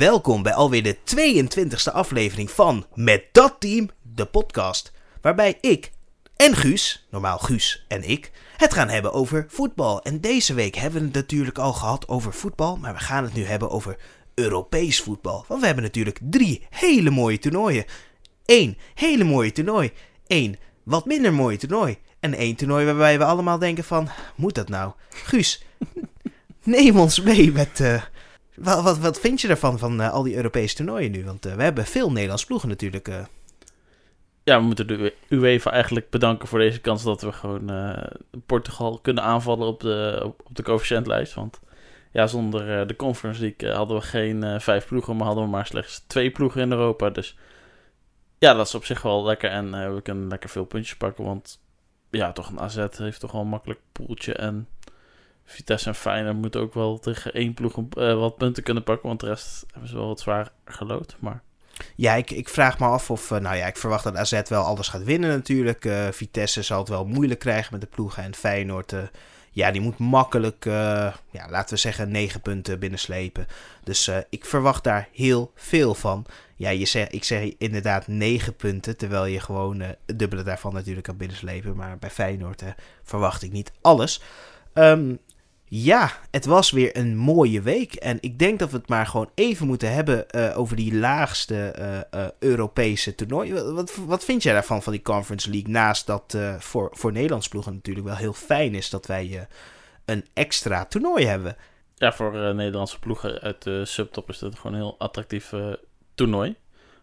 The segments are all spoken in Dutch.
Welkom bij alweer de 22e aflevering van Met dat team, de podcast. Waarbij ik en Guus, normaal Guus en ik, het gaan hebben over voetbal. En deze week hebben we het natuurlijk al gehad over voetbal, maar we gaan het nu hebben over Europees voetbal. Want we hebben natuurlijk drie hele mooie toernooien. Eén hele mooie toernooi, één wat minder mooie toernooi. En één toernooi waarbij we allemaal denken van, moet dat nou? Guus, neem ons mee met... eh, wat, wat, wat vind je ervan, van eh, al die Europese toernooien nu? Want eh, we hebben veel Nederlands ploegen natuurlijk. eh. Ja, we moeten de UEFA eigenlijk bedanken voor deze kans dat we gewoon Portugal kunnen aanvallen op de, op, de coëfficiëntlijst. Want ja, zonder de Conference League hadden we geen vijf ploegen, maar hadden we maar slechts twee ploegen in Europa. Dus ja, dat is op zich wel lekker en we kunnen lekker veel puntjes pakken. Want ja, toch een AZ heeft toch wel een makkelijk poeltje en Vitesse en Feyenoord moeten ook wel tegen één ploeg eh, wat punten kunnen pakken. Want de rest hebben ze wel wat zwaar gelood, maar... Ja, ik, ik vraag me af of... eh, nou ja, ik verwacht dat AZ wel alles gaat winnen natuurlijk. Eh, Vitesse zal het wel moeilijk krijgen met de ploegen. En Feyenoord, eh, ja, die moet makkelijk, ja, laten we zeggen, negen punten binnenslepen. Dus ik verwacht daar heel veel van. Ja, je zeg, ik zeg inderdaad negen punten, terwijl je gewoon het dubbele daarvan natuurlijk kan binnenslepen. Maar bij Feyenoord verwacht ik niet alles. Ehm, ja, het was weer een mooie week. En ik denk dat we het maar gewoon even moeten hebben eh, over die laagste eh, eh, Europese toernooi. Wat, wat, vind jij daarvan, van die Conference League? Naast dat voor, voor Nederlands ploegen natuurlijk wel heel fijn is dat wij een extra toernooi hebben. Ja, voor Nederlandse ploegen uit de subtop is dit gewoon een heel attractief toernooi.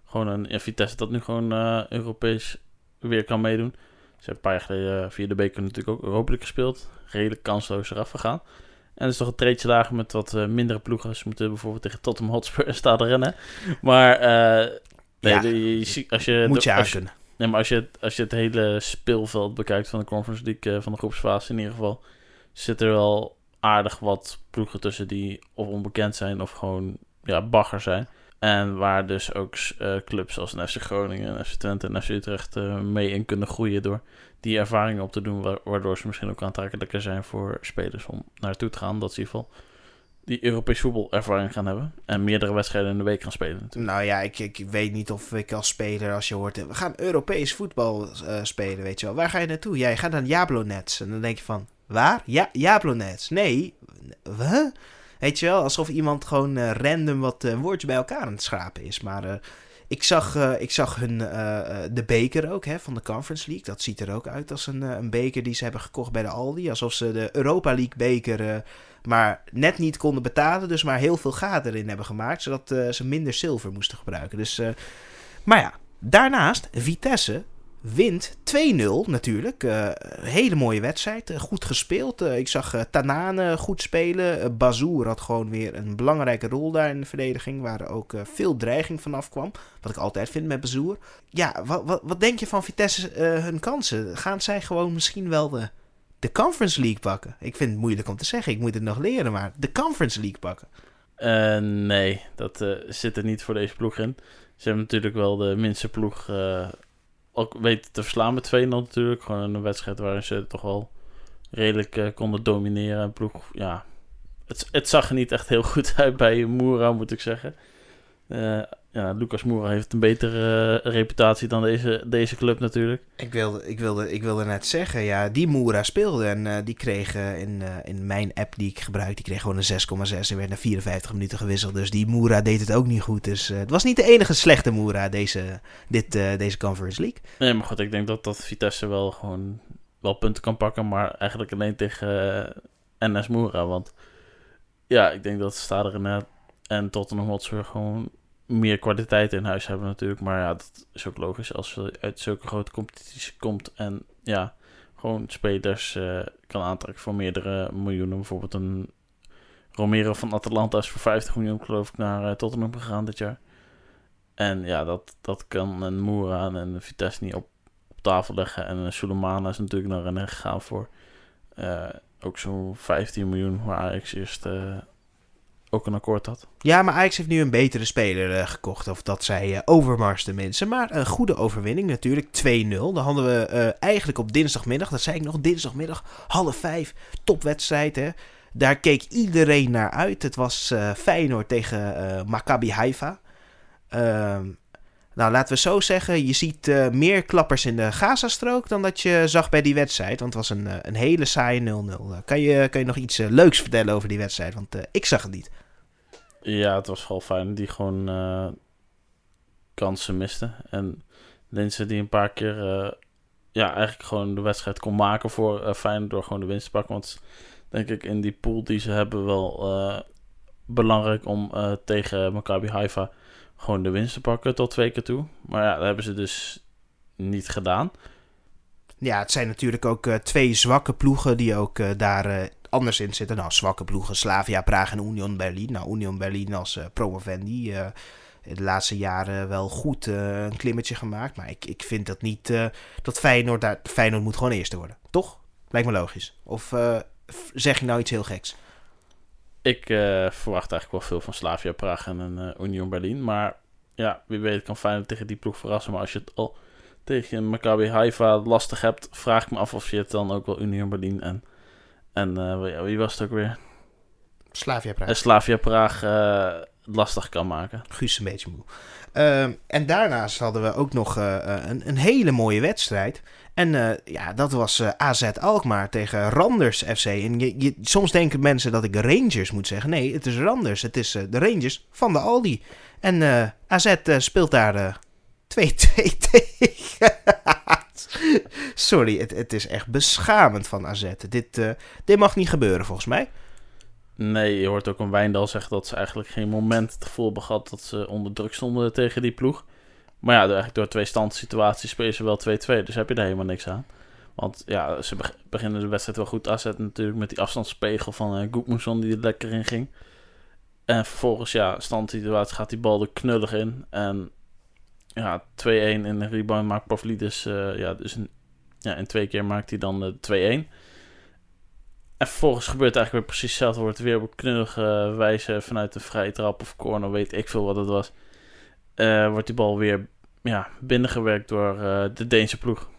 Gewoon een ja, Vitesse dat nu gewoon Europees weer kan meedoen. Ze hebben een paar jaar geleden eh, via de beker natuurlijk ook Europa League gespeeld. Redelijk kansloos eraf gegaan. En het is toch een treetje lager met wat eh, mindere ploegen. Ze moeten bijvoorbeeld tegen Tottenham Hotspur en Stade rennen. Maar eh, nee, Ja, de- je ziet- als je, Moet je als. Nee, maar als je, het- als je het hele speelveld bekijkt van de Conference League, van de groepsfase in ieder geval, zit er wel aardig wat ploegen tussen die of onbekend zijn of gewoon ja, bagger zijn. En waar dus ook eh, clubs als FC Groningen, FC Twente en FC Utrecht eh, mee in kunnen groeien door die ervaringen op te doen, wa- waardoor ze misschien ook aantrekkelijker zijn voor spelers om naartoe te gaan. Dat ze in ieder geval die Europees voetbal ervaring gaan hebben en meerdere wedstrijden in de week gaan spelen natuurlijk. Nou ja, ik, ik weet niet of ik als speler, als je hoort, we gaan Europees voetbal eh, spelen, weet je wel. Waar ga je naartoe? Jij gaat naar Jablonets. En dan denk je van, waar? Ja, Jablonets. Nee, huh? Weet je wel, alsof iemand gewoon eh, random wat eh, woordjes bij elkaar aan het schrapen is. Maar eh, ik, zag, ik zag hun, de beker ook, hè, van de Conference League. Dat ziet er ook uit als een, een beker die ze hebben gekocht bij de Aldi. Alsof ze de Europa League beker... maar net niet konden betalen, dus maar heel veel gaten erin hebben gemaakt, zodat ze minder zilver moesten gebruiken. Dus, maar ja, daarnaast, Vitesse wint 2-0 natuurlijk. Eh, hele mooie wedstrijd, eh, goed gespeeld. Eh, ik zag Tanane goed spelen. Bazoer had gewoon weer een belangrijke rol daar in de verdediging, waar ook veel dreiging vanaf kwam. Wat ik altijd vind met Bazoer. Ja, wat, wat, wat denk je van Vitesse hun kansen? Gaan zij gewoon misschien wel de, de Conference League pakken? Ik vind het moeilijk om te zeggen, ik moet het nog leren, maar de Conference League pakken. Nee, dat zit er niet voor deze ploeg in. Ze hebben natuurlijk wel de minste ploeg ook weten te verslaan met 2-0 natuurlijk. Gewoon een wedstrijd waarin ze toch wel redelijk eh, konden domineren. En ploeg, ja, het, het zag er niet echt heel goed uit bij Moera, moet ik zeggen. Eh, ja, Lucas Moura heeft een betere eh, reputatie dan deze, deze club natuurlijk. Ik wilde, ik, wilde, ik wilde net zeggen, ja, die Moera speelde en eh, die kreeg in, in mijn app die ik gebruik, die kreeg gewoon een 6,6 en werd na 54 minuten gewisseld. Dus die Moera deed het ook niet goed. Dus het was niet de enige slechte Moera deze, dit, deze Conference League. Nee, maar goed, ik denk dat, dat Vitesse wel gewoon wel punten kan pakken, maar eigenlijk alleen tegen NS Moura. Want ja, ik denk dat Stade en Tottenham Hotspur gewoon meer kwaliteit in huis hebben natuurlijk. Maar ja, dat is ook logisch als je uit zulke grote competities komt en ja, gewoon spelers eh, kan aantrekken voor meerdere miljoenen. Bijvoorbeeld een Romero van Atalanta is voor 50 miljoen geloof ik naar eh, Tottenham gegaan dit jaar. En ja, dat, dat kan een Moura en een Vitesse niet op, op tafel leggen. En een Sulemana is natuurlijk naar Rennen gegaan voor eh, ook zo'n 15 miljoen, waar Ajax eerst ook een akkoord had. Ja, maar Ajax heeft nu een betere speler eh, gekocht. Of dat zij eh Overmars tenminste. Maar een goede overwinning natuurlijk. 2-0. Dan hadden we eh, eigenlijk op dinsdagmiddag. Dat zei ik nog. Dinsdagmiddag. Half vijf. Topwedstrijd hè. Daar keek iedereen naar uit. Het was uh, Feyenoord tegen uh, Maccabi Haifa. Nou, laten we zo zeggen, je ziet uh, meer klappers in de Gazastrook dan dat je zag bij die wedstrijd. Want het was een, een hele saaie 0-0. kan, je, kan je nog iets leuks vertellen over die wedstrijd? Want ik zag het niet. Ja, het was vooral fijn die gewoon kansen miste. En Linse die een paar keer ja, eigenlijk gewoon de wedstrijd kon maken voor Feyenoord door gewoon de winst te pakken. Want denk ik in die pool die ze hebben wel belangrijk om tegen Maccabi Haifa gewoon de winst te pakken tot twee keer toe. Maar ja, dat hebben ze dus niet gedaan. Ja, het zijn natuurlijk ook uh, twee zwakke ploegen die ook daar anders in zitten. Nou, zwakke ploegen, Slavia Praag en Union Berlin. Nou, Union Berlin als promovendi de laatste jaren wel goed een klimmetje gemaakt. Maar ik, ik vind dat niet dat Feyenoord daar... Feyenoord moet gewoon eerste worden, toch? Lijkt me logisch. Of zeg je nou iets heel geks? Ik uh, verwacht eigenlijk wel veel van Slavia Praag en een uh, Union Berlin. Maar ja, wie weet kan Feyenoord tegen die ploeg verrassen. Maar als je het al tegen Maccabi Haifa lastig hebt, vraag ik me af of je het dan ook wel Union Berlin en, en uh, wie was het ook weer? Slavia Praag. Slavia Praag lastig kan maken. Guus een beetje moe. Uh, en daarnaast hadden we ook nog uh, een, een, hele mooie wedstrijd. En uh, ja, dat was AZ Alkmaar tegen Randers FC. En je, soms denken mensen dat ik Rangers moet zeggen. Nee, het is Randers. Het is de Rangers van de Aldi. En AZ speelt daar 2-2 tegen. Sorry, het, het, is echt beschamend van AZ. Dit, dit mag niet gebeuren volgens mij. Nee, je hoort ook een Wijndal zeggen dat ze eigenlijk geen moment het gevoel hebben gehad dat ze onder druk stonden tegen die ploeg. Maar ja, eigenlijk door twee standsituaties spelen ze wel 2-2, dus heb je daar helemaal niks aan. Want ja, ze beginnen de wedstrijd wel goed afzetten natuurlijk met die afstandspegel van uh, die er lekker in ging. En vervolgens, ja, standsituatie gaat die bal er knullig in. En ja, 2-1 in de rebound maakt Pavlidis, uh, ja, dus in, ja, in twee keer maakt hij dan uh, 2-1. En vervolgens gebeurt eigenlijk weer precies hetzelfde. Wordt weer op knullige wijze vanuit de vrije trap of corner, weet ik veel wat het was. Uh, wordt die bal weer ja, binnengewerkt door uh, de Deense ploeg.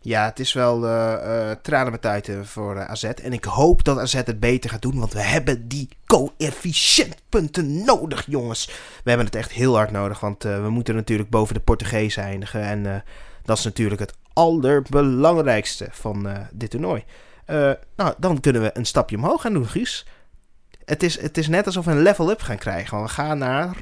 Ja, het is wel uh, tranen met tijd voor AZ. En ik hoop dat AZ het beter gaat doen. Want we hebben die coëfficiëntpunten nodig, jongens. We hebben het echt heel hard nodig. Want we moeten natuurlijk boven de Portugezen eindigen. En dat is natuurlijk het allerbelangrijkste van dit toernooi. Uh, nou, dan kunnen we een stapje omhoog gaan doen. Het is, het is net alsof we een level up gaan krijgen. Want we gaan naar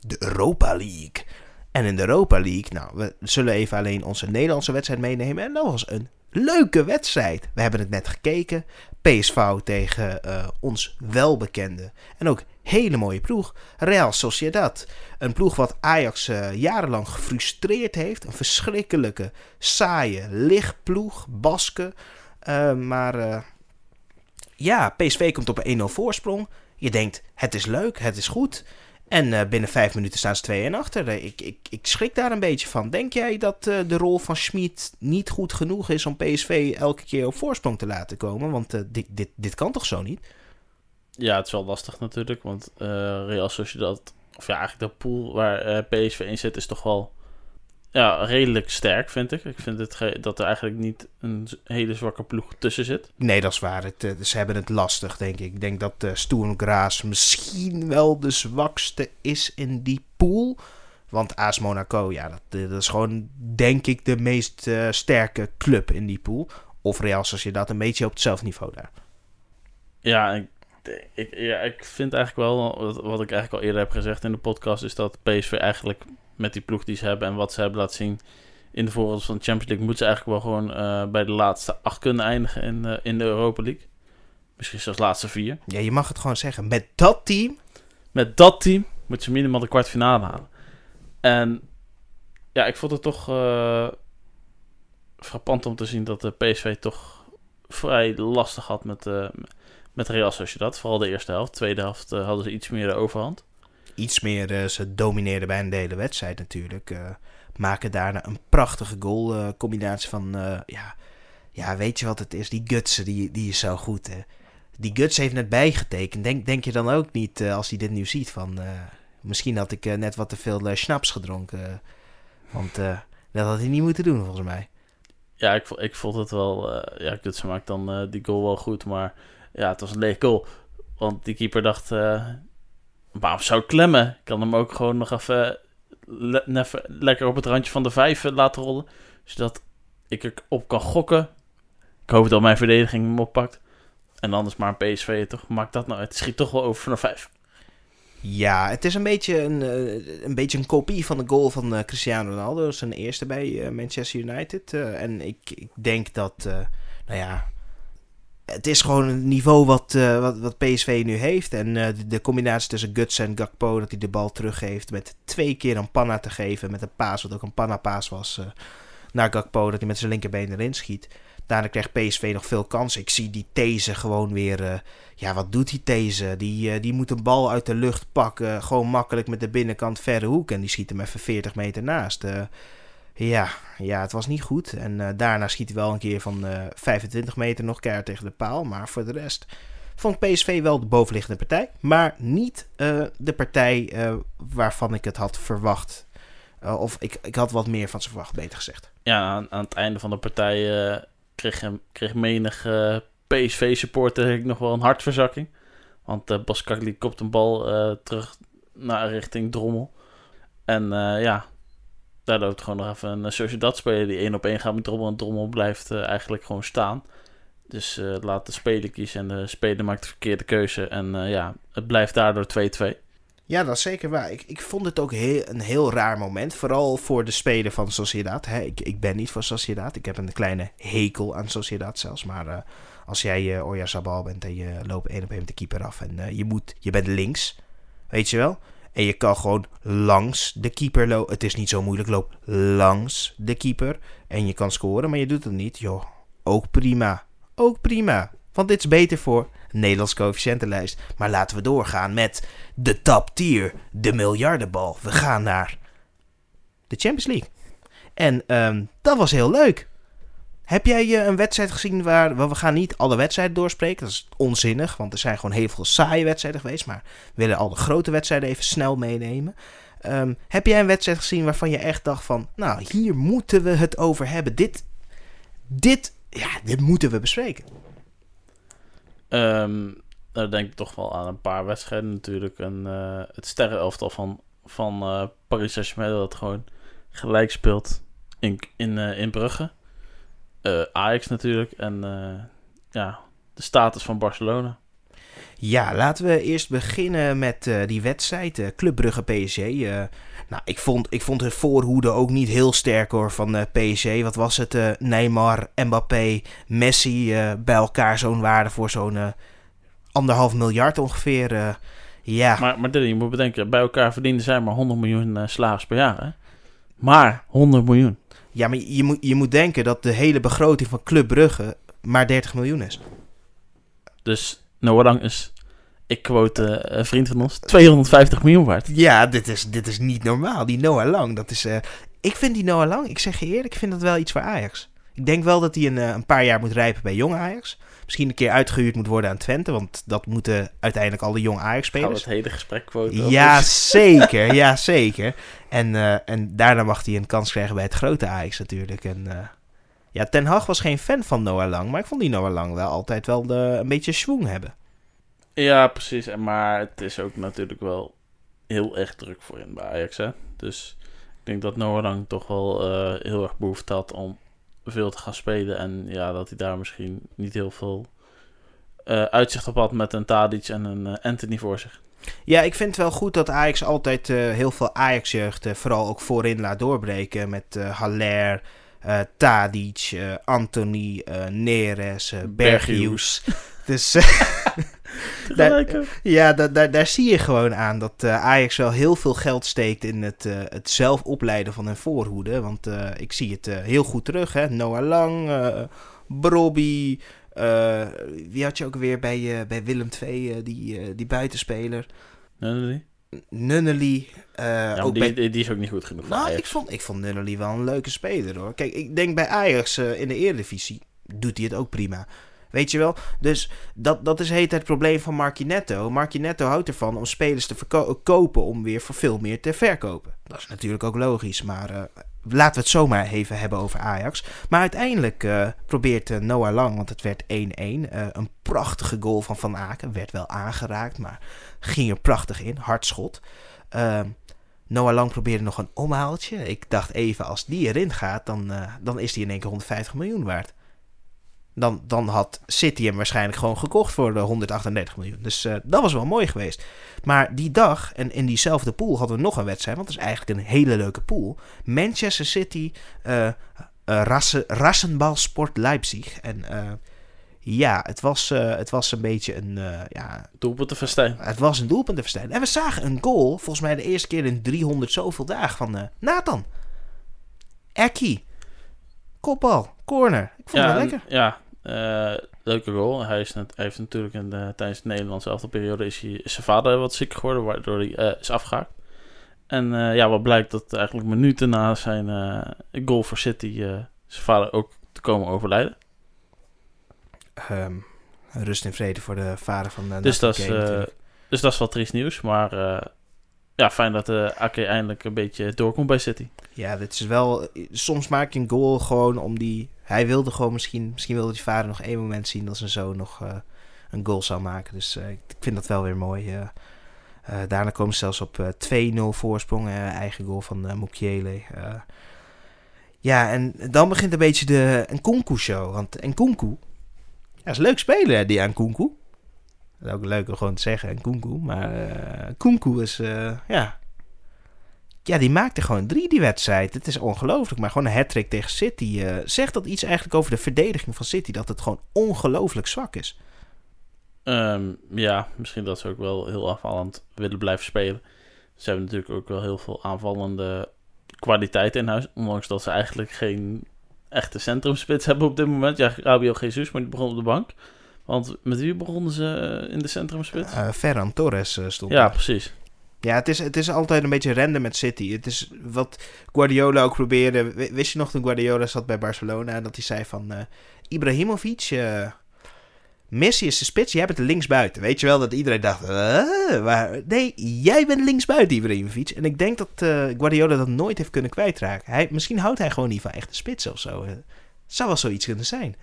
de Europa League. En in de Europa League, nou, we zullen even alleen onze Nederlandse wedstrijd meenemen. En dat was een leuke wedstrijd. We hebben het net gekeken. PSV tegen uh, ons welbekende en ook hele mooie ploeg. Real Sociedad. Een ploeg wat Ajax uh, jarenlang gefrustreerd heeft. Een verschrikkelijke, saaie lichtploeg. Basken. Uh, maar uh, ja, PSV komt op een 1-0 voorsprong. Je denkt, het is leuk, het is goed. En uh, binnen vijf minuten staan ze 2-1 achter. Ik, ik, ik schrik daar een beetje van. Denk jij dat de rol van Schmid niet goed genoeg is om PSV elke keer op voorsprong te laten komen? Want dit, dit, dit kan toch zo niet? Ja, het is wel lastig natuurlijk. Want Real Sociedad, of ja, eigenlijk de pool waar PSV in zit, is toch wel ja, redelijk sterk, vind ik. Ik vind het dat er eigenlijk niet een hele zwakke ploeg tussen zit. Nee, dat is waar. Het, eh, ze hebben het lastig, denk ik. Ik denk dat uh, Stoen Graas misschien wel de zwakste is in die pool. Want AS Monaco, ja, dat, eh, dat is gewoon, denk ik, de meest uh, sterke club in die pool. Of Real je dat een beetje op hetzelfde niveau daar. Ja, ik, ik, ja, ik vind eigenlijk wel, wat, wat ik eigenlijk al eerder heb gezegd in de podcast, is dat PSV eigenlijk met die ploeg die ze hebben en wat ze hebben laten zien in de voorrondes van de Champions League, moeten ze eigenlijk wel gewoon uh, bij de laatste acht kunnen eindigen in, uh, in de Europa League. Misschien zelfs laatste vier. Ja, je mag het gewoon zeggen. Met dat team. Met dat team moeten ze minimaal de kwartfinale halen. En ja, ik vond het toch uh, frappant om te zien dat de PSV toch vrij lastig had met, met Real Sociedad. Vooral de eerste helft. Tweede helft hadden ze iets meer de overhand iets meer. Uh, ze domineerden bij een hele wedstrijd natuurlijk. Uh, maken daarna een prachtige goal. Uh, combinatie van, ja, ja, weet je wat het is? Die Gutsen, die, die is zo goed. Hè? Die Guts heeft net bijgetekend. Denk, denk je dan ook niet, als hij dit nu ziet, van... misschien had ik net wat te veel schnaps gedronken. want dat had hij niet moeten doen, volgens mij. Ja, ik, ik vond het wel... ja, Gutsen maakt dan die goal wel goed, maar ja, het was een leeg goal. Want die keeper dacht, uh, waarom zou ik klemmen? Ik kan hem ook gewoon nog even, le even lekker op het randje van de vijf laten rollen. Zodat ik erop kan gokken. Ik hoop dat mijn verdediging hem oppakt. En anders maar een PSV, toch? Maakt dat nou Het schiet toch wel over vanaf vijf. Ja, het is een beetje een, uh, een, beetje een kopie van de goal van uh, Cristiano Ronaldo. Zijn eerste bij Manchester United. en ik, ik, denk dat, nou ja, het is gewoon een niveau wat, wat, wat, PSV nu heeft. En de, de, combinatie tussen Guts en Gakpo, dat hij de bal teruggeeft met twee keer een panna te geven. Met een paas, wat ook een panna-paas was, naar Gakpo, dat hij met zijn linkerbeen erin schiet. Daarna krijgt PSV nog veel kansen. Ik zie die These gewoon weer. Uh, ja, wat doet die These? Die, uh, die moet een bal uit de lucht pakken. Gewoon makkelijk met de binnenkant verre hoek. En die schiet hem even 40 meter naast. Ja, ja, het was niet goed. En daarna schiet hij wel een keer van 25 meter nog keihard tegen de paal. Maar voor de rest vond PSV wel de bovenliggende partij. Maar niet de partij waarvan ik het had verwacht. of ik, ik had wat meer van ze verwacht, beter gezegd. Ja, aan, aan het einde van de partij kreeg, kreeg menig PSV-supporter nog wel een hartverzakking. Want uh, Boskakli kopt een bal terug naar richting Drommel. En ja, daar loopt gewoon nog even een Sociedad-speler die één op één gaat met Drommel. En Drommel blijft eigenlijk gewoon staan. Dus laat de speler kiezen en de speler maakt de verkeerde keuze. En ja, het blijft daardoor 2-2. Ja, dat is zeker waar. Ik, ik vond het ook heel, een heel raar moment. Vooral voor de speler van Sociedad. Hè. Ik, ik ben niet voor Sociedad. Ik heb een kleine hekel aan Sociedad zelfs. Maar als jij uh, Oya Sabal bent en je loopt één op één met de keeper af. En je, moet, je bent links. Weet je wel? En je kan gewoon langs de keeper lopen. Het is niet zo moeilijk. Loop langs de keeper. En je kan scoren. Maar je doet het niet. Joh, ook prima. Ook prima. Want dit is beter voor Nederlands coëfficiëntenlijst. Maar laten we doorgaan met de top tier, de miljardenbal. We gaan naar de Champions League. En um, dat was heel leuk. Heb jij uh, een wedstrijd gezien waar, we gaan niet alle wedstrijden doorspreken? Dat is onzinnig, want er zijn gewoon heel veel saaie wedstrijden geweest. Maar we willen al de grote wedstrijden even snel meenemen. Um, heb jij een wedstrijd gezien waarvan je echt dacht van... Nou, hier moeten we het over hebben. Dit, dit, ja, dit moeten we bespreken. Um, denk ik toch wel aan een paar wedstrijden natuurlijk. En, uh, het sterrenelftal van, van uh, Paris Saint-Germain dat gewoon gelijk speelt in, in, in Brugge. Ajax natuurlijk. En ja, de status van Barcelona. Ja, laten we eerst beginnen met die wedstrijd. Club Brugge PSG. nou, ik vond, ik vond het voorhoede ook niet heel sterk hoor van PSG. Wat was het? Neymar, Mbappé, Messi bij elkaar zo'n waarde voor zo'n anderhalf miljard ongeveer. Uh, ja. Maar, maar je moet bedenken, bij elkaar verdienen zij maar 100 miljoen uh, slagers per jaar. Hè? Maar 100 miljoen. Ja, maar je moet, je moet denken dat de hele begroting van Club Brugge maar 30 miljoen is. Dus Noah Lang is, ik quote uh, een vriend van ons, 250 miljoen waard. Ja, dit is, dit is niet normaal. Die Noah Lang, dat is... ik vind die Noah Lang, ik zeg je eerlijk, ik vind dat wel iets voor Ajax. Ik denk wel dat hij een, een paar jaar moet rijpen bij jong Ajax misschien een keer uitgehuurd moet worden aan Twente. Want dat moeten uiteindelijk alle jong Ajax-spelers. Het hele gesprek quoten? Ja, zeker. ja, zeker. En, uh, en daarna mag hij een kans krijgen bij het grote Ajax natuurlijk. En uh, ja, Ten Hag was geen fan van Noah Lang. Maar ik vond die Noah Lang wel altijd wel de, een beetje schwung hebben. Ja, precies. Maar het is ook natuurlijk wel heel erg druk voor in bij Ajax. Hè? Dus ik denk dat Noah Lang toch wel uh, heel erg behoefte had om veel te gaan spelen. En ja, dat hij daar misschien niet heel veel uh, uitzicht op had met een Tadic en een uh, Anthony voor zich. Ja, ik vind het wel goed dat Ajax altijd uh, heel veel Ajax-jeugd vooral ook voorin laat doorbreken. Met Haller, Tadic, Anthony, Neres, Bergius. Dus daar, ja, daar, daar, zie je gewoon aan dat uh, Ajax wel heel veel geld steekt in het, uh, het zelf opleiden van hun voorhoede. Want uh, ik zie het heel goed terug. Hè? Noah Lang, Brobby. wie had je ook weer bij, bij Willem II, die, die buitenspeler? Nunnely. Nunnely. ja, ook die, bij... die is ook niet goed genoeg. Nou, ik vond, ik vond Nunnely wel een leuke speler hoor. Kijk, ik denk bij Ajax in de Eredivisie doet hij het ook prima. Weet je wel? Dus dat, dat is heet het probleem van Marquinetto. Marquinetto houdt ervan om spelers te kopen om weer voor veel meer te verkopen. Dat is natuurlijk ook logisch. Maar uh, laten we het zomaar even hebben over Ajax. Maar uiteindelijk uh, probeert uh, Noah Lang, want het werd 1-1. Uh, een prachtige goal van Van Aken. Werd wel aangeraakt, maar ging er prachtig in. Hard schot. Ehm, Noah Lang probeerde nog een omhaaltje. Ik dacht even, als die erin gaat, dan, dan is die in één keer 150 miljoen waard. Dan, dan had City hem waarschijnlijk gewoon gekocht voor de 138 miljoen. Dus uh, dat was wel mooi geweest. Maar die dag en in diezelfde pool hadden we nog een wedstrijd. Want het is eigenlijk een hele leuke pool. Manchester City, uh, uh, Rassen, Rassenbal Sport Leipzig. En ja, het was, het was een beetje een... ja, doelpuntenfestijn. Het was een doelpuntenfestijn. En we zagen een goal, volgens mij de eerste keer in 300 zoveel dagen, van Nathan. Eki. Kopbal, corner. Ik vond ja, het wel lekker. Ja, uh, leuke goal. Hij, is net, hij heeft natuurlijk in de, tijdens de Nederlandse elfde periode is, hij, is zijn vader wat ziek geworden, waardoor hij uh, is afgehaakt. En ja, wat blijkt dat eigenlijk minuten na zijn goal voor City zijn vader ook te komen overlijden. Um, rust in vrede voor de vader van de dus dat, is, dus dat is wel triest nieuws, maar ja, fijn dat de AK eindelijk een beetje doorkomt bij City. Ja, dit is wel. Soms maak je een goal gewoon om die. Hij wilde gewoon misschien. Misschien wilde die vader nog één moment zien dat zijn zoon nog uh, een goal zou maken. Dus uh, ik vind dat wel weer mooi. Uh, daarna komen ze zelfs op 2-0 voorsprong. eigen goal van uh, Mukiele. ja, en dan begint een beetje de Nkunku-show. Want Nkunku. Ja, is leuk spelen, die Nkunku. Dat ook leuk om gewoon te zeggen, en Kunku. Maar uh, Kunku is, uh, ja... Ja, die maakte gewoon drie die wedstrijd. Het is ongelooflijk. Maar gewoon een hat tegen City. Uh, zegt dat iets eigenlijk over de verdediging van City? Dat het gewoon ongelooflijk zwak is? Um, ja, misschien dat ze ook wel heel afvallend willen blijven spelen. Ze hebben natuurlijk ook wel heel veel aanvallende kwaliteit in huis. Ondanks dat ze eigenlijk geen echte centrumspits hebben op dit moment. Ja, Rabio Jesus, maar die begon op de bank. Want met wie begonnen ze eh, in de centrumspits? Uh, Ferran Torres uh, stond Ja, daar. precies. Ja, het is, het is altijd een beetje renden met City. Het is wat Guardiola ook probeerde. Wist je nog toen Guardiola zat bij Barcelona... dat hij zei van... Uh, Ibrahimovic... Uh, Messi is de spits, jij bent linksbuiten. Weet je wel dat iedereen dacht... waar? Nee, jij bent linksbuiten, Ibrahimovic. En ik denk dat Guardiola dat nooit heeft kunnen kwijtraken. Hij, misschien houdt hij gewoon niet van echte spits of zo. zou wel zoiets kunnen zijn.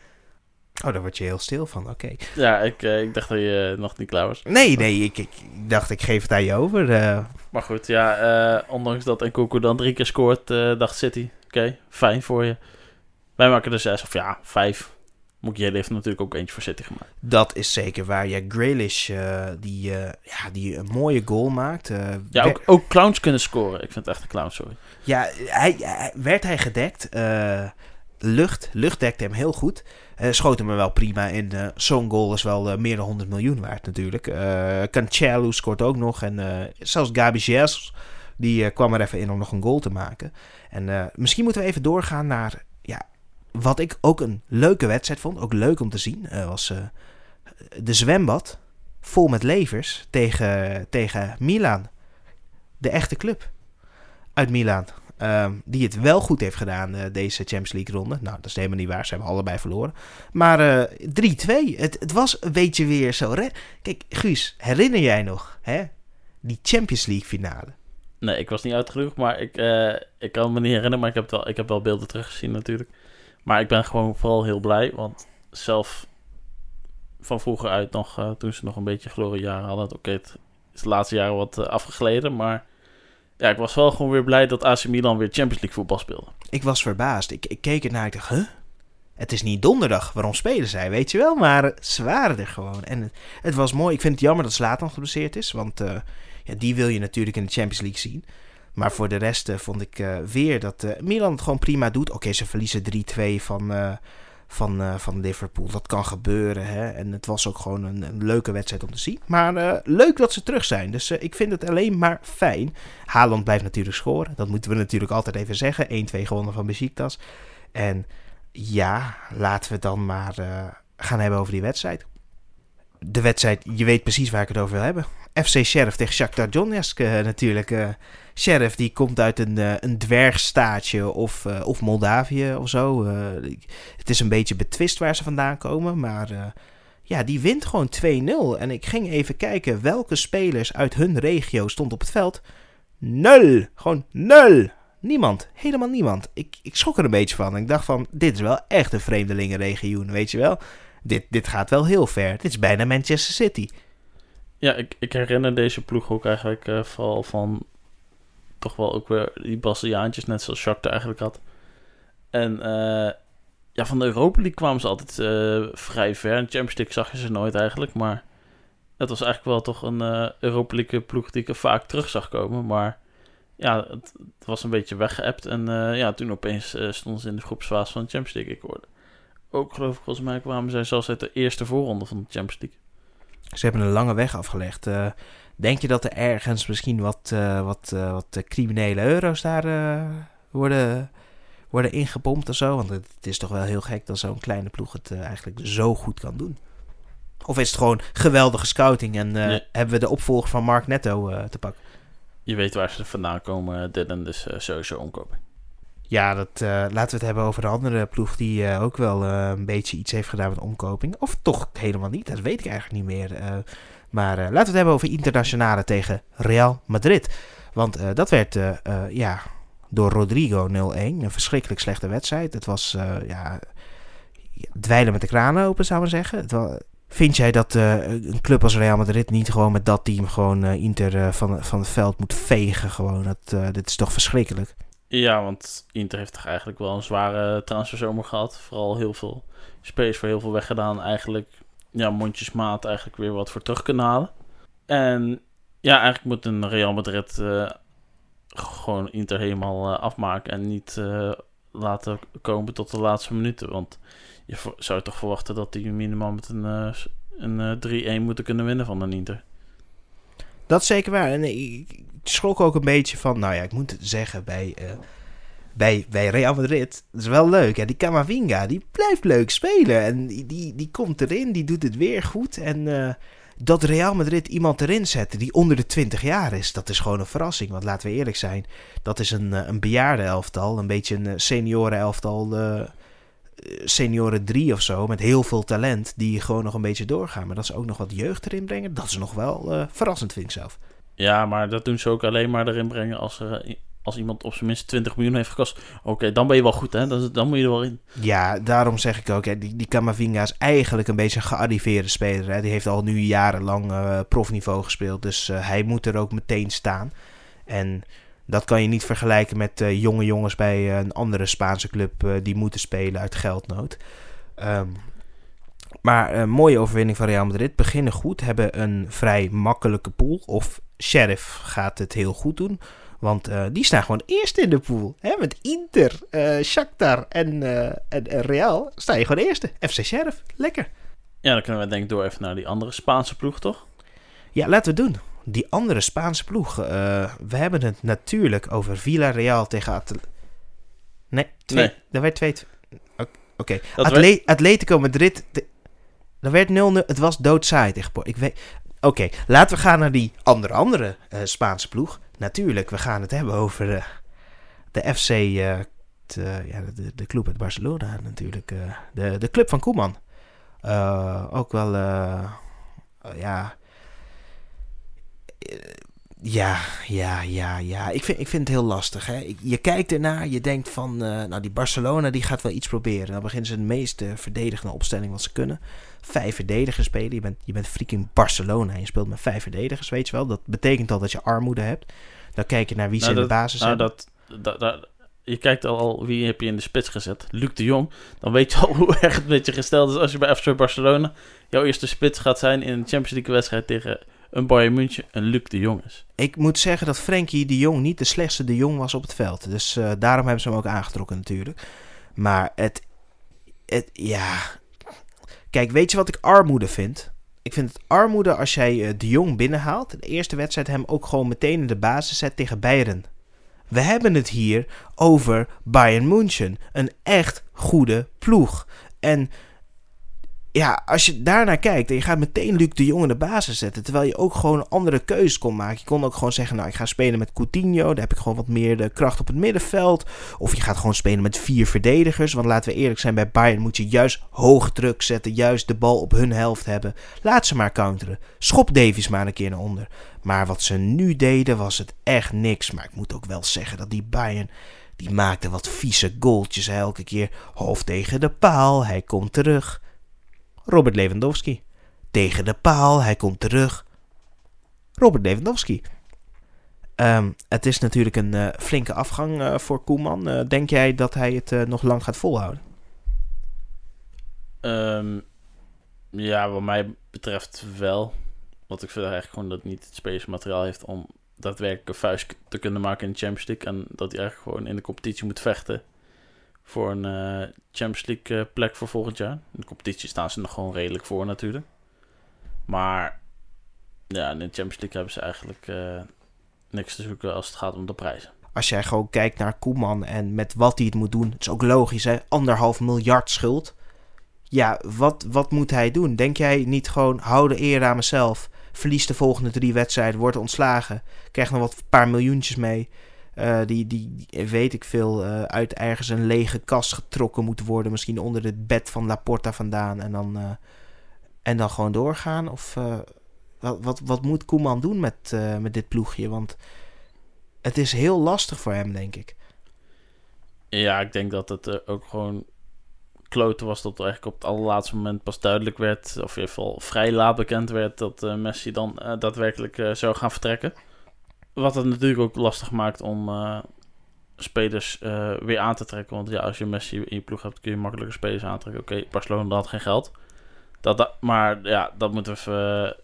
Oh, daar word je heel stil van, oké. Ja, ik, uh, ik dacht dat je nog niet klaar was. Nee, nee, ik, ik dacht ik geef het aan je over. Uh. Maar goed, ja, ondanks dat Nkoku dan drie keer scoort, dacht City, oké, fijn voor je. Wij maken er zes, of ja, vijf. Mukiele heeft natuurlijk ook eentje voor City gemaakt. Dat is zeker waar. Ja, Grealish, die, ja, die een mooie goal maakt. ja, ook, ook, clowns kunnen scoren. Ik vind het echt een clown, sorry. Ja, hij, hij werd hij gedekt. lucht, lucht dekte hem heel goed. Schoot hem er wel prima in. Uh, Zo'n goal is wel uh, meer dan 100 miljoen waard natuurlijk. Uh, Cancelo scoort ook nog. En zelfs Gabi Jesus, die kwam er even in om nog een goal te maken. En misschien moeten we even doorgaan naar... Ja, wat ik ook een leuke wedstrijd vond. Ook leuk om te zien. was de zwembad. Vol met levers tegen, tegen Milan. De echte club uit Milan. Uh, die het wel goed heeft gedaan, uh, deze Champions League ronde. Nou, dat is helemaal niet waar. Ze hebben allebei verloren. Maar uh, 3-2. Het, het, was een beetje weer zo. Kijk, Guus, herinner jij nog hè? die Champions League finale? Nee, ik was niet uitgenodigd, maar ik, uh, ik kan me niet herinneren. Maar ik heb, wel, ik heb wel beelden teruggezien natuurlijk. Maar ik ben gewoon vooral heel blij. Want zelf van vroeger uit nog, toen ze nog een beetje gloriejaren hadden. Oké, het is de laatste jaren wat afgegleden, maar ja, ik was wel gewoon weer blij dat AC Milan weer Champions League voetbal speelde. Ik was verbaasd. Ik, ik keek ernaar en ik dacht, huh? Het is niet donderdag. Waarom spelen zij? Weet je wel? Maar ze waren er gewoon. En het, het was mooi. Ik vind het jammer dat Slatan geblesseerd is. Want uh, ja, die wil je natuurlijk in de Champions League zien. Maar voor de rest uh, vond ik uh, weer dat Milan het gewoon prima doet. Oké, ze verliezen 3-2 van van, uh, van Liverpool. Dat kan gebeuren. Hè? En het was ook gewoon een, een leuke wedstrijd om te zien. Maar uh, leuk dat ze terug zijn. Dus uh, ik vind het alleen maar fijn. Haaland blijft natuurlijk scoren. Dat moeten we natuurlijk altijd even zeggen. 1-2 gewonnen van Besiktas. En ja, laten we dan maar gaan hebben over die wedstrijd. De wedstrijd, je weet precies waar ik het over wil hebben. FC Sheriff tegen Shakhtar Donetsk natuurlijk. Sheriff die komt uit een, uh, een dwergstaatje of, of Moldavië of zo. Het is een beetje betwist waar ze vandaan komen. Maar ja, die wint gewoon 2-0. En ik ging even kijken welke spelers uit hun regio stond op het veld. Nul! Gewoon nul! Niemand. Helemaal niemand. Ik, ik schrok er een beetje van. Ik dacht van, dit is wel echt een vreemdelingenregioen, weet je wel. Dit, dit gaat wel heel ver. Dit is bijna Manchester City. Ja, ik, ik herinner deze ploeg ook eigenlijk uh, vooral van toch wel ook weer die Braziliaantjes, net zoals Shakhtar eigenlijk had. En uh, ja, van de Europa League kwamen ze altijd uh, vrij ver. In Champions League zag je ze nooit eigenlijk, maar het was eigenlijk wel toch een Europa ploeg die ik er vaak terug zag komen. Maar ja, het, het was een beetje weggeëpt. En ja, toen opeens stonden ze in de groepsfase van de Champions League. Ik hoorde ook, geloof ik, volgens mij kwamen zij zelfs uit de eerste voorronde van de Champions League. Ze hebben een lange weg afgelegd. Uh, denk je dat er ergens misschien wat, uh, wat, uh, wat criminele euro's daar worden, worden ingepompt of zo? Want het, is toch wel heel gek dat zo'n kleine ploeg het eigenlijk zo goed kan doen. Of is het gewoon geweldige scouting en nee. hebben we de opvolger van Mark Netto te pakken? Je weet waar ze vandaan komen, dit en dus sowieso omkopen. Ja, dat, uh, laten we het hebben over de andere ploeg die uh, ook wel uh, een beetje iets heeft gedaan met omkoping. Of toch helemaal niet, dat weet ik eigenlijk niet meer. maar laten we het hebben over internationale tegen Real Madrid. Want dat werd ja, door Rodrigo 0-1. Een verschrikkelijk slechte wedstrijd. Het was ja, dweilen met de kranen open, zou ik zeggen. Het was, Vind jij dat een club als Real Madrid niet gewoon met dat team gewoon Inter van, van het veld moet vegen? Gewoon? Dat, dit is toch verschrikkelijk? Ja, want Inter heeft toch eigenlijk wel een zware transferzomer gehad. Vooral heel veel spelers voor heel veel weggedaan. Eigenlijk, ja, mondjesmaat eigenlijk weer wat voor terug kunnen halen. En ja, eigenlijk moet een Real Madrid uh, gewoon Inter helemaal uh, afmaken. En niet uh, laten komen tot de laatste minuten. Want je zou toch verwachten dat die minimaal met een, een 3-1 moeten kunnen winnen van een Inter. Dat is zeker waar. En ik, schrok ook een beetje van, nou ja, ik moet zeggen, bij, uh, bij, bij Real Madrid, dat is wel leuk. Hè? Die Camavinga, die blijft leuk spelen. En die, die, komt erin, die doet het weer goed. En uh, dat Real Madrid iemand erin zetten die onder de 20 jaar is, dat is gewoon een verrassing. Want laten we eerlijk zijn, dat is een, eh, een bejaarde elftal, een beetje een senioren elftal... Uh, senioren 3 of zo, met heel veel talent, die gewoon nog een beetje doorgaan. Maar dat ze ook nog wat jeugd erin brengen, dat is nog wel uh, verrassend, vind ik zelf. Ja, maar dat doen ze ook alleen maar erin brengen als, er, als iemand op zijn minst 20 miljoen heeft gekost. Oké, dan ben je wel goed, hè? Dan, dan moet je er wel in. Ja, daarom zeg ik ook, hè, die, die Camavinga is eigenlijk een beetje een gearriveerde speler. Hè? Die heeft al nu jarenlang uh, profniveau gespeeld, dus uh, hij moet er ook meteen staan. En dat kan je niet vergelijken met uh, jonge jongens bij een andere Spaanse club die moeten spelen uit geldnood. Um, maar een mooie overwinning van Real Madrid. Beginnen goed, hebben een vrij makkelijke pool. Of Sheriff gaat het heel goed doen. Want uh, die staan gewoon eerst in de pool. Hè? Met Inter, uh, Shakhtar en, uh, en, en, Real sta je gewoon eerste. FC Sheriff, lekker. Ja, dan kunnen we denk ik door even naar die andere Spaanse ploeg, toch? Ja, laten we het doen. Die andere Spaanse ploeg. we hebben het natuurlijk over Villarreal tegen Atletico. Nee, twee. Nee. Er werd twee... Oké. Okay. Atle werd... Atletico Madrid... Dat werd 0-0. Het was doodzaaid tegen Ik weet... Oké, okay, laten we gaan naar die andere, andere uh, Spaanse ploeg. Natuurlijk, we gaan het hebben over uh, de FC, uh, eh, ja, de, de club uit Barcelona natuurlijk. de, de club van Koeman. ook wel, ja... Ja, ja, ja, ja. Ik vind, ik vind het heel lastig. Hè? Je kijkt ernaar, je denkt van, nou die Barcelona die gaat wel iets proberen. Dan beginnen ze de meest verdedigende opstelling wat ze kunnen vijf verdedigers spelen. Je bent, je bent freaking Barcelona en je speelt met vijf verdedigers, weet je wel. Dat betekent al dat je armoede hebt. Dan kijk je naar wie ze nou, in de basis nou, dat, dat, dat, je kijkt al, wie heb je in de spits gezet. Luc de Jong. Dan weet je al hoe erg het met je gesteld is als je bij FC Barcelona jouw eerste spits gaat zijn in een Champions League wedstrijd tegen een Bayern München en Luc de Jong is. Ik moet zeggen dat Frenkie de Jong niet de slechtste de Jong was op het veld. Dus uh, daarom hebben ze hem ook aangetrokken natuurlijk. Maar het, het ja, Kijk, weet je wat ik armoede vind? Ik vind het armoede als jij uh, de Jong binnenhaalt. De eerste wedstrijd hem ook gewoon meteen in de basis zet tegen Bayern. We hebben het hier over Bayern München. Een echt goede ploeg. En ja, als je daarnaar kijkt en je gaat meteen Luc de Jong in de basis zetten, terwijl je ook gewoon andere keuzes kon maken. Je kon ook gewoon zeggen, nou, ik ga spelen met Coutinho, daar heb ik gewoon wat meer de kracht op het middenveld. Of je gaat gewoon spelen met vier verdedigers, want laten we eerlijk zijn, bij Bayern moet je juist hoog druk zetten, juist de bal op hun helft hebben. Laat ze maar counteren. Schop Davies maar een keer naar onder. Maar wat ze nu deden, was het echt niks. Maar ik moet ook wel zeggen dat die Bayern... Die maakte wat vieze goaltjes elke keer. Hoofd tegen de paal, hij komt terug. Robert Lewandowski. Tegen de paal, hij komt terug. Robert Lewandowski. Ehm, het is natuurlijk een uh, flinke afgang uh, voor Koeman. Uh, denk jij dat hij het nog lang gaat volhouden? Um, ja, wat mij betreft wel. Want ik vind eigenlijk gewoon dat hij niet het spelersmateriaal heeft om daadwerkelijk een vuist te kunnen maken in de Champions League. En dat hij eigenlijk gewoon in de competitie moet vechten voor een uh, Champions League uh, plek voor volgend jaar. In de competitie staan ze nog gewoon redelijk voor natuurlijk. Maar ja, in de Champions League hebben ze eigenlijk uh, niks te zoeken als het gaat om de prijzen. Als jij gewoon kijkt naar Koeman en met wat hij het moet doen, het is ook logisch hè, anderhalf miljard schuld. Ja, wat, wat moet hij doen? Denk jij niet gewoon, hou de eer aan mezelf, verlies de volgende drie wedstrijden, wordt ontslagen, krijg nog wat paar miljoentjes mee uh, die, die, weet ik veel, uh, uit ergens een lege kast getrokken moeten worden. Misschien onder het bed van Laporta vandaan. En dan, uh, en dan gewoon doorgaan. Of wat, wat, wat moet Koeman doen met, met dit ploegje? Want het is heel lastig voor hem, denk ik. Ja, ik denk dat het ook gewoon kloten was dat er eigenlijk op het allerlaatste moment pas duidelijk werd, of in ieder geval vrij laat bekend werd, dat Messi dan daadwerkelijk zou gaan vertrekken. Wat het natuurlijk ook lastig maakt om uh, spelers uh, weer aan te trekken. Want ja, als je Messi in je ploeg hebt, kun je makkelijker spelers aantrekken. Oké, Barcelona had geen geld. Dat, maar ja, dat moeten we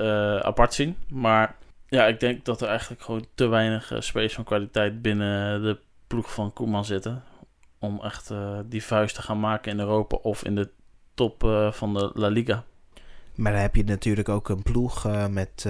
uh, apart zien. Maar ja, ik denk dat er eigenlijk gewoon te weinig spelers van kwaliteit binnen de ploeg van Koeman zitten. Om echt die vuist te gaan maken in Europa of in de top van de La Liga. Maar dan heb je natuurlijk ook een ploeg met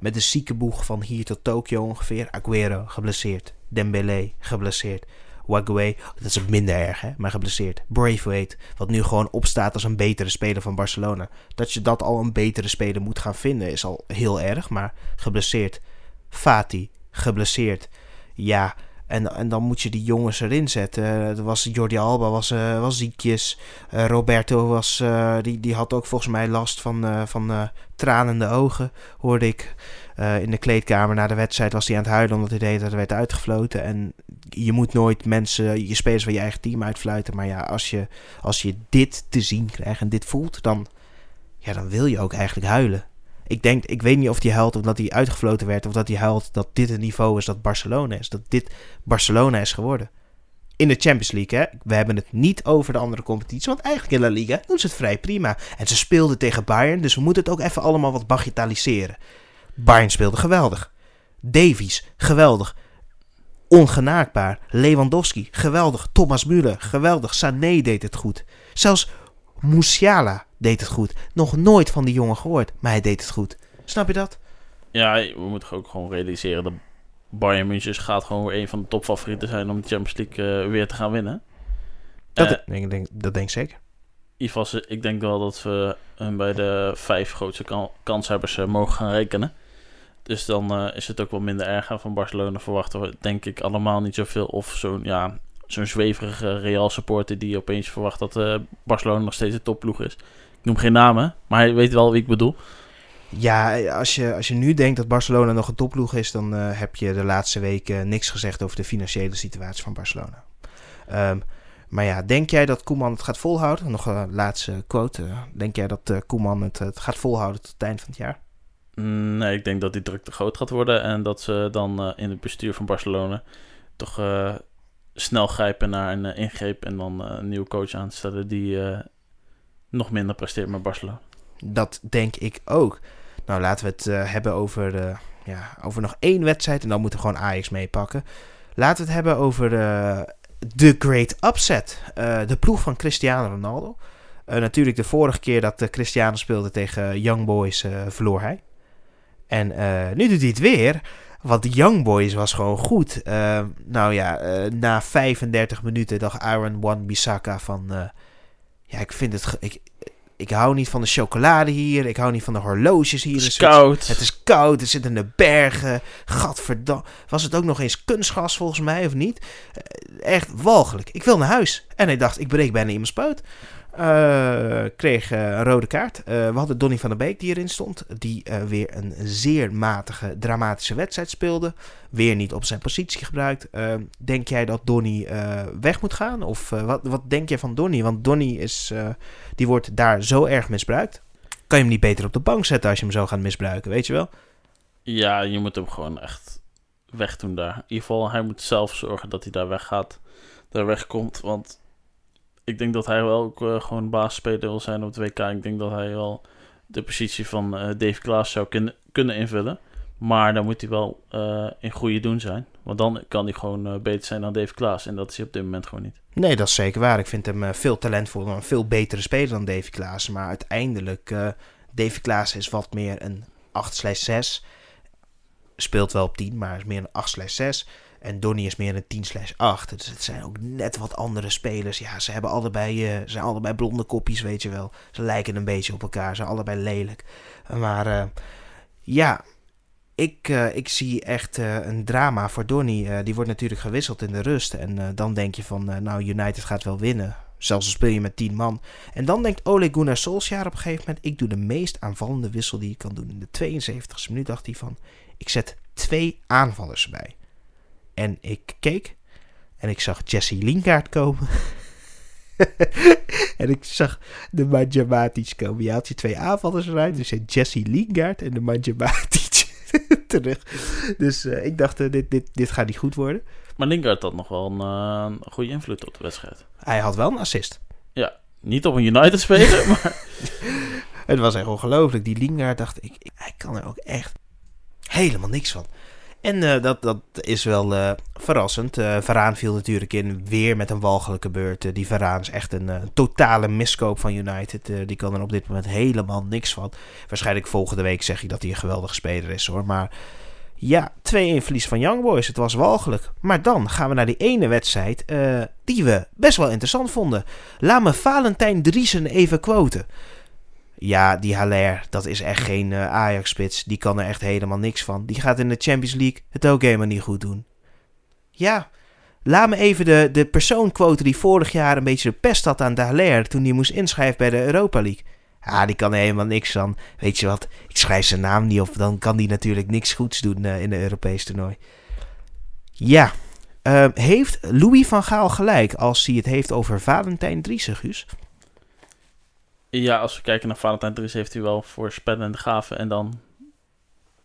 met de ziekenboeg van hier tot Tokio ongeveer. Aguero geblesseerd. Dembele geblesseerd. Wagwe, dat is minder erg, hè, maar geblesseerd. Braithwaite, wat nu gewoon opstaat als een betere speler van Barcelona. Dat je dat al een betere speler moet gaan vinden is al heel erg, maar geblesseerd. Fati, geblesseerd. Ja, en, en dan moet je die jongens erin zetten. Uh, was Jordi Alba was, uh, was ziekjes. Uh, Roberto was, die, die had ook volgens mij last van, van tranende ogen, hoorde ik. in de kleedkamer na de wedstrijd was hij aan het huilen omdat hij deed dat er werd uitgefloten. En je moet nooit mensen, je spelers van je eigen team uitfluiten. Maar ja, als je, als je dit te zien krijgt en dit voelt, dan, ja, dan wil je ook eigenlijk huilen. Ik denk, ik weet niet of hij huilt omdat hij uitgefloten werd. Of dat hij huilt dat dit het niveau is dat Barcelona is. Dat dit Barcelona is geworden. In de Champions League, hè. We hebben het niet over de andere competitie. Want eigenlijk in La Liga doen ze het vrij prima. En ze speelden tegen Bayern. Dus we moeten het ook even allemaal wat bagatelliseren. Bayern speelde geweldig. Davies, geweldig. Ongenaakbaar. Lewandowski, geweldig. Thomas Müller, geweldig. Sané deed het goed. Zelfs Musiala deed het goed. Nog nooit van die jongen gehoord, maar hij deed het goed. Snap je dat? Ja, we moeten ook gewoon realiseren dat Bayern München gaat gewoon weer een van de topfavorieten zijn om de Champions League uh, weer te gaan winnen. Dat, uh, denk, denk, dat denk ik zeker. Geval, ik denk wel dat we hun bij de vijf grootste kan kanshebbers uh, mogen gaan rekenen. Dus dan is het ook wel minder erg. Van Barcelona verwachten we denk ik allemaal niet zoveel. Of zo'n ja, zo'n zweverige Real supporter die opeens verwacht dat Barcelona nog steeds de topploeg is. Ik noem geen namen, maar hij weet wel wie ik bedoel. Ja, als je, als je nu denkt dat Barcelona nog een topploeg is, dan uh, heb je de laatste weken niks gezegd over de financiële situatie van Barcelona. Um, maar ja, denk jij dat Koeman het gaat volhouden? Nog een laatste quote. Denk jij dat uh, Koeman het, het, gaat volhouden tot het eind van het jaar? Mm, nee, ik denk dat die druk te groot gaat worden en dat ze dan uh, in het bestuur van Barcelona toch snel grijpen naar een ingreep en dan een nieuwe coach aanstellen die nog minder presteert met Barcelona. Dat denk ik ook. Nou, laten we het hebben over, ja, over nog één wedstrijd. En dan moeten we gewoon Ajax meepakken. Laten we het hebben over de Great Upset. de ploeg van Cristiano Ronaldo. natuurlijk de vorige keer dat Cristiano speelde tegen Young Boys verloor hij. En nu doet hij het weer. Want de Young Boys was gewoon goed. nou ja, na 35 minuten dacht Aaron Wan Bissaka van ja, ik vind het. Ik, ik hou niet van de chocolade hier. Ik hou niet van de horloges hier. Het is koud. Het is koud, het zit in de bergen. Gadverdamme. Was het ook nog eens kunstgras volgens mij, of niet? Eh, echt walgelijk. Ik wil naar huis. En hij dacht, ik breek bijna iemands poot. Eh, kreeg eh, een rode kaart. Eh, we hadden Donny van der Beek die erin stond. Die weer een zeer matige, dramatische wedstrijd speelde. Weer niet op zijn positie gebruikt. Denk jij dat Donny weg moet gaan? Of wat, wat denk jij van Donny? Want Donny is, die wordt daar zo erg misbruikt. Kan je hem niet beter op de bank zetten als je hem zo gaat misbruiken, weet je wel? Ja, je moet hem gewoon echt wegdoen daar. In ieder geval, hij moet zelf zorgen dat hij daar weggaat. Daar wegkomt, want ik denk dat hij wel ook eh, gewoon basisspeler wil zijn op het WK. Ik denk dat hij wel de positie van eh Dave Klaas zou kunnen, kunnen invullen. Maar dan moet hij wel eh, in goede doen zijn. Want dan kan hij gewoon beter zijn dan Dave Klaas. En dat is hij op dit moment gewoon niet. Nee, dat is zeker waar. Ik vind hem veel talentvoller, een veel betere speler dan Davy Klaassen. Maar uiteindelijk, eh Davy Klaassen is wat meer een 8/6. Speelt wel op 10, maar is meer een 8/6. En Donny is meer een 10/8. Dus het zijn ook net wat andere spelers. Ja, ze hebben allebei, eh, zijn allebei blonde kopjes, weet je wel. Ze lijken een beetje op elkaar. Ze zijn allebei lelijk. Maar eh, ja, ik, eh, ik zie echt een drama voor Donny. Die wordt natuurlijk gewisseld in de rust. En dan denk je van, nou, United gaat wel winnen. Zelfs al speel je met 10 man. En dan denkt Ole Gunnar Solskjaer op een gegeven moment... ik doe de meest aanvallende wissel die ik kan doen. In de 72e minuut dacht hij van... ik zet twee aanvallers erbij. En ik keek en ik zag Jesse Lingard komen. en ik zag de Manja Matic komen. Je haalt je twee aanvallers eruit. Dus Jesse Lingard en de Manja Matic terug. Dus eh, ik dacht, eh, dit, dit, dit gaat niet goed worden. Maar Lingard had nog wel een, eh, een goede invloed op de wedstrijd. Hij had wel een assist. Niet op een United-speler, maar Het was echt ongelooflijk. Die Lingard dacht ik, ik- hij kan er ook echt helemaal niks van. En eh, dat, dat is wel eh, verrassend. Eh Varaan viel natuurlijk in weer met een walgelijke beurt. Die Varaan is echt een totale miskoop van United. Die kan er op dit moment helemaal niks van. Waarschijnlijk volgende week zeg ik dat hij een geweldige speler is hoor. Maar ja, 2-1 verlies van Young Boys. Het was walgelijk. Maar dan gaan we naar die ene wedstrijd die we best wel interessant vonden. Laat me Valentijn Driesen even quoten. Ja, die Haller, dat is echt geen eh, Ajax-spits. Die kan er echt helemaal niks van. Die gaat in de Champions League het ook helemaal niet goed doen. Ja, laat me even de, de persoon die vorig jaar een beetje de pest had aan de Haller... toen hij moest inschrijven bij de Europa League. Ja, die kan er helemaal niks van. Weet je wat, ik schrijf zijn naam niet op... dan kan die natuurlijk niks goeds doen eh, in een Europees toernooi. Ja, eh, heeft Louis van Gaal gelijk als hij het heeft over Valentijn Driessen, Guus? Ja, als we kijken naar Valentijn Dries heeft hij wel voorspellende gaven. En dan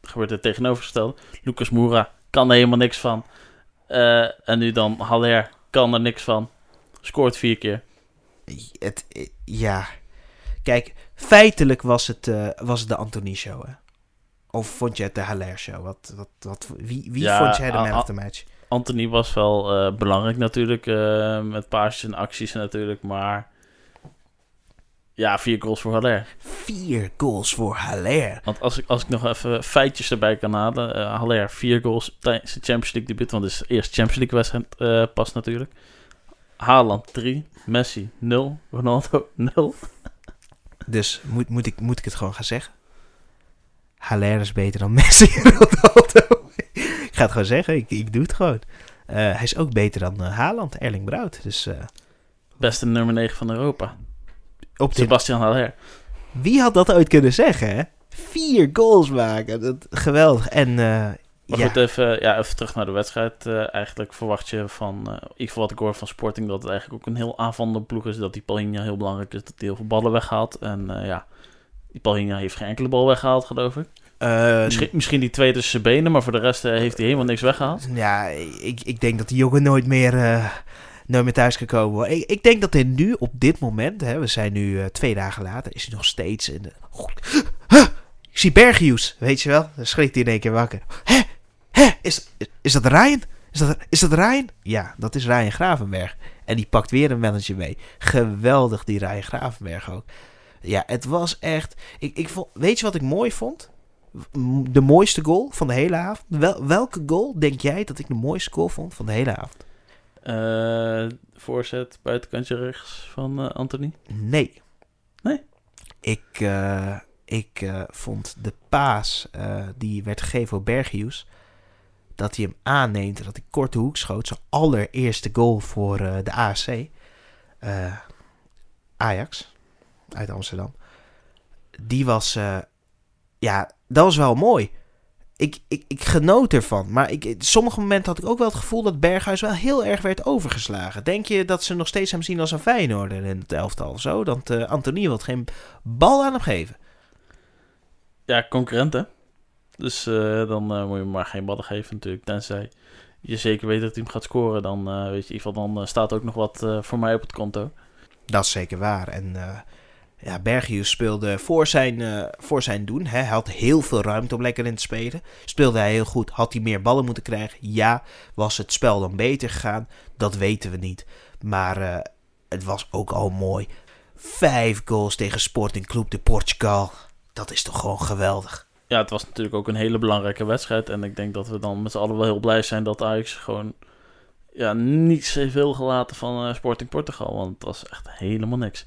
gebeurt het tegenovergestelde. Lucas Moura kan er helemaal niks van. Eh, en nu dan Haller kan er niks van. Scoort vier keer. Het, eh, ja. Kijk, feitelijk was het, eh, was het de Anthony Show, hè? Of vond je het de Haller Show? Wat, wat, wat, wie wie Ja, vond jij de man of the match? Anthony was wel belangrijk natuurlijk. met paasjes en acties natuurlijk. Maar ja, vier goals voor Haller. Vier goals voor Haller. Want als ik, als ik nog even feitjes erbij kan halen. eh Haller, vier goals tijdens de Champions League debuut. Want het is de eerste Champions League wedstrijd eh, pas natuurlijk. Haaland 3, Messi 0, Ronaldo 0. Dus moet, moet, ik, moet ik het gewoon gaan zeggen? Haller is beter dan Messi en Ronaldo. ik ga het gewoon zeggen, ik, ik doe het gewoon. Eh, hij is ook beter dan Haaland, Erling Braut. Dus Beste nummer 9 van Europa. Op Sebastian Haller. wie had dat ooit kunnen zeggen, hè? Vier goals maken, dat, geweldig. En eh, Maar ja, goed, even, ja, even terug naar de wedstrijd. Eh, eigenlijk verwacht je van, eh in ieder geval wat ik hoor van Sporting, dat het eigenlijk ook een heel aanvallende ploeg is. Dat die Paulinho heel belangrijk is, dat hij heel veel ballen weghaalt. En eh, ja, die Paulinho heeft geen enkele bal weggehaald, geloof ik. eh, Misschien, misschien die twee tussen zijn benen, maar voor de rest eh, heeft hij helemaal niks weggehaald. Ja, ik, ik denk dat die jongen nooit meer, eh, nooit meer thuis kan komen. hoor. Ik, ik denk dat hij nu, op dit moment, hè, we zijn nu eh, twee dagen later, is hij nog steeds in de... Ik zie Bergius, weet je wel? Dan schrikt hij in één keer wakker. Hè? Hè? Is, is dat Ryan? Is dat, is dat Ryan? Ja, dat is Ryan Gravenberg. En die pakt weer een manager mee. Geweldig, die Ryan Gravenberg ook. Ja, het was echt... Ik, ik vond, weet je wat ik mooi vond? de mooiste goal van de hele avond? Wel, welke goal denk jij dat ik de mooiste goal vond van de hele avond? Eh, voorzet, buitenkantje rechts van eh, Anthony. Nee. Nee? Ik, eh, ik vond de paas die werd gegeven op Bergius... dat hij hem aanneemt en dat hij korte hoek schoot. Zijn allereerste goal voor de ASC. Ajax uit Amsterdam. Die was... ja, dat was wel mooi. Ik, ik, ik genoot ervan. Maar ik, sommige momenten had ik ook wel het gevoel dat Berghuis wel heel erg werd overgeslagen. Denk je dat ze nog steeds hem zien als een Feyenoorder in het elftal of zo? Dat eh Anthony wil geen bal aan hem geven. Ja, concurrent hè. Dus eh, dan eh, moet je hem maar geen ballen geven natuurlijk. Tenzij je zeker weet dat hij hem gaat scoren. Dan, weet je, in ieder geval, dan staat ook nog wat voor mij op het konto. Dat is zeker waar. En ja, Bergius speelde voor zijn, eh, voor zijn doen. Hè. Hij had heel veel ruimte om lekker in te spelen. Speelde hij heel goed. Had hij meer ballen moeten krijgen? Ja. Was het spel dan beter gegaan? Dat weten we niet. Maar eh, het was ook al mooi. Vijf goals tegen Sporting Club de Portugal. Dat is toch gewoon geweldig. Ja, het was natuurlijk ook een hele belangrijke wedstrijd. En ik denk dat we dan met z'n allen wel heel blij zijn dat Ajax gewoon ja, niet zoveel gelaten van eh, Sporting Portugal. Want het was echt helemaal niks.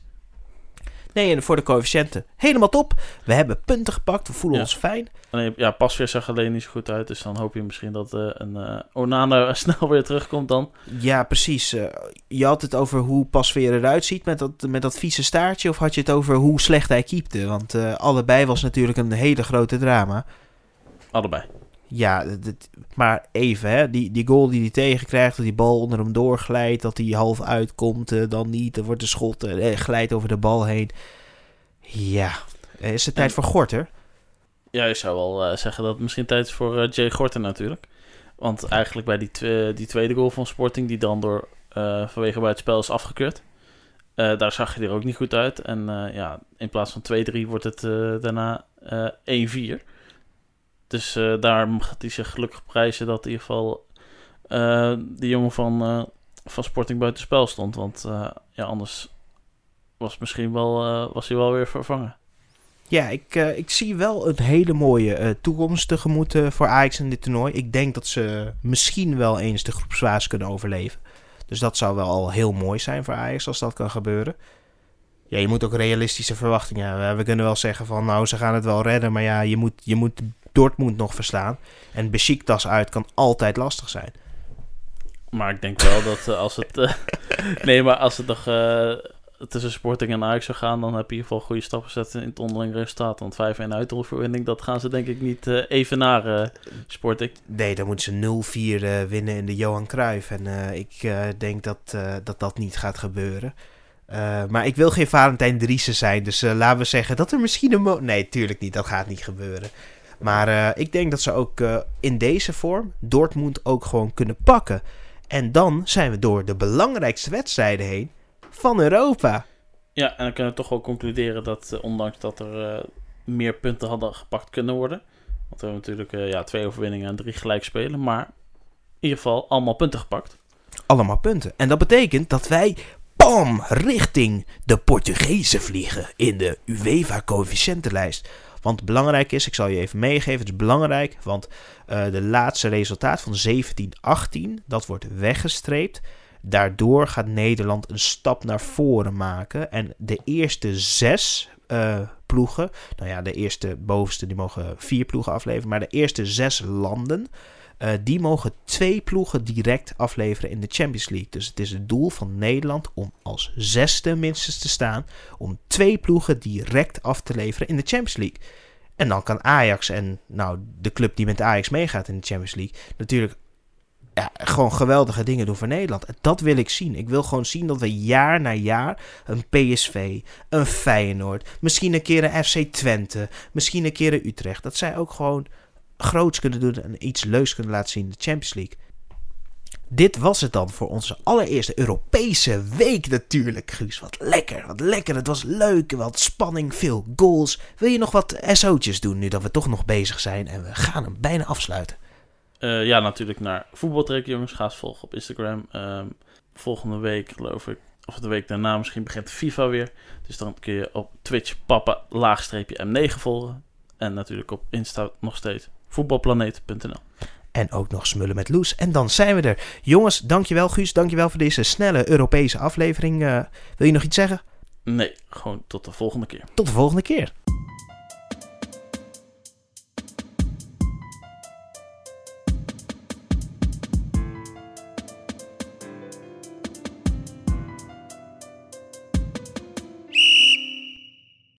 Nee, en voor de coëfficiënten. Helemaal top. We hebben punten gepakt. We voelen Ja. ons fijn. Alleen, ja, Pasveer zag alleen niet zo goed uit. Dus dan hoop je misschien dat eh, een Onana snel weer terugkomt dan. Ja, precies. Eh, je had het over hoe Pasveer eruit ziet met dat, met dat vieze staartje. Of had je het over hoe slecht hij keepte? Want allebei was natuurlijk een hele grote drama. Allebei. Ja, maar even, hè. Die, die goal die hij tegenkrijgt, dat die bal onder hem doorglijdt, dat hij half uitkomt, eh, dan niet. Er wordt een schot, eh, glijdt over de bal heen. Ja, is het tijd En- voor Gorter? Ja, je zou wel zeggen dat het misschien tijd is voor Jay Gorten natuurlijk. Want eigenlijk bij die, die tweede goal van Sporting, die dan door vanwege bij het spel is afgekeurd. daar zag je er ook niet goed uit. En ja, in plaats van 2-3 wordt het daarna eh 1-4. Dus eh, daar mag hij zich gelukkig prijzen dat in ieder geval eh die jongen van, eh, van Sporting buiten spel stond. Want ja, anders was, misschien wel, was hij wel weer vervangen. Ja, ik, ik zie wel een hele mooie toekomst tegemoet voor Ajax in dit toernooi. Ik denk dat ze misschien wel eens de groepsfase kunnen overleven. Dus dat zou wel al heel mooi zijn voor Ajax als dat kan gebeuren. Ja, je moet ook realistische verwachtingen hebben. We kunnen wel zeggen van nou, ze gaan het wel redden. Maar ja, je moet, je moet Dortmund nog verslaan. En Besiktas uit kan altijd lastig zijn. Maar ik denk wel dat eh, als het. eh, nee, maar als het nog eh, tussen Sporting en Ajax zou gaan, dan heb je in ieder geval goede stappen gezet in het onderling resultaat. Want 5-1 uitoverwinning, dat gaan ze denk ik niet eh, even naar eh, Sporting. Nee, dan moeten ze 0-4 eh, winnen in de Johan Cruijff. En ik denk dat, dat dat niet gaat gebeuren. Maar ik wil geen Valentijn Driessen zijn. Dus laten we zeggen dat er misschien een... mo- nee, tuurlijk niet. Dat gaat niet gebeuren. Maar eh, ik denk dat ze ook eh, in deze vorm Dortmund ook gewoon kunnen pakken. En dan zijn we door de belangrijkste wedstrijden heen van Europa. Ja, en dan kunnen we toch wel concluderen dat, eh, ondanks dat er meer punten hadden gepakt kunnen worden. Want we hebben natuurlijk ja, twee overwinningen en drie gelijk spelen. Maar in ieder geval allemaal punten gepakt. Allemaal punten. En dat betekent dat wij, bam, richting de Portugezen vliegen in de UEFA-coëfficiëntenlijst. Want belangrijk is, ik zal je even meegeven, het is belangrijk, want eh, de laatste resultaat van 17-18, dat wordt weggestreept. Daardoor gaat Nederland een stap naar voren maken. En de eerste zes eh, ploegen, nou ja, de eerste bovenste die mogen vier ploegen afleveren, maar de eerste zes landen, eh, die mogen twee ploegen direct afleveren in de Champions League. Dus het is het doel van Nederland om als zesde minstens te staan. Om twee ploegen direct af te leveren in de Champions League. En dan kan Ajax en nou, de club die met Ajax meegaat in de Champions League natuurlijk ja, gewoon geweldige dingen doen voor Nederland. Dat wil ik zien. Ik wil gewoon zien dat we jaar na jaar een PSV, een Feyenoord, misschien een keer een FC Twente, misschien een keer een Utrecht. Dat zij ook gewoon groots kunnen doen en iets leuks kunnen laten zien in de Champions League. Dit was het dan voor onze allereerste Europese week natuurlijk, Guus. Wat lekker, wat lekker. Het was leuk, wat spanning, veel goals. Wil je nog wat SO'tjes doen nu dat we toch nog bezig zijn en we gaan hem bijna afsluiten? Eh, ja, natuurlijk naar voetbaltrek, jongens. Ga eens volgen op Instagram. Ehm, volgende week, geloof ik, of de week daarna misschien begint FIFA weer. Dus dan kun je op Twitch papa laagstreepje M9 volgen. En natuurlijk op Insta nog steeds voetbalplaneet.nl. En ook nog smullen met Loes. En dan zijn we er. Jongens, dankjewel Guus. Dankjewel voor deze snelle Europese aflevering. Eh, wil je nog iets zeggen? Nee, gewoon tot de volgende keer. Tot de volgende keer.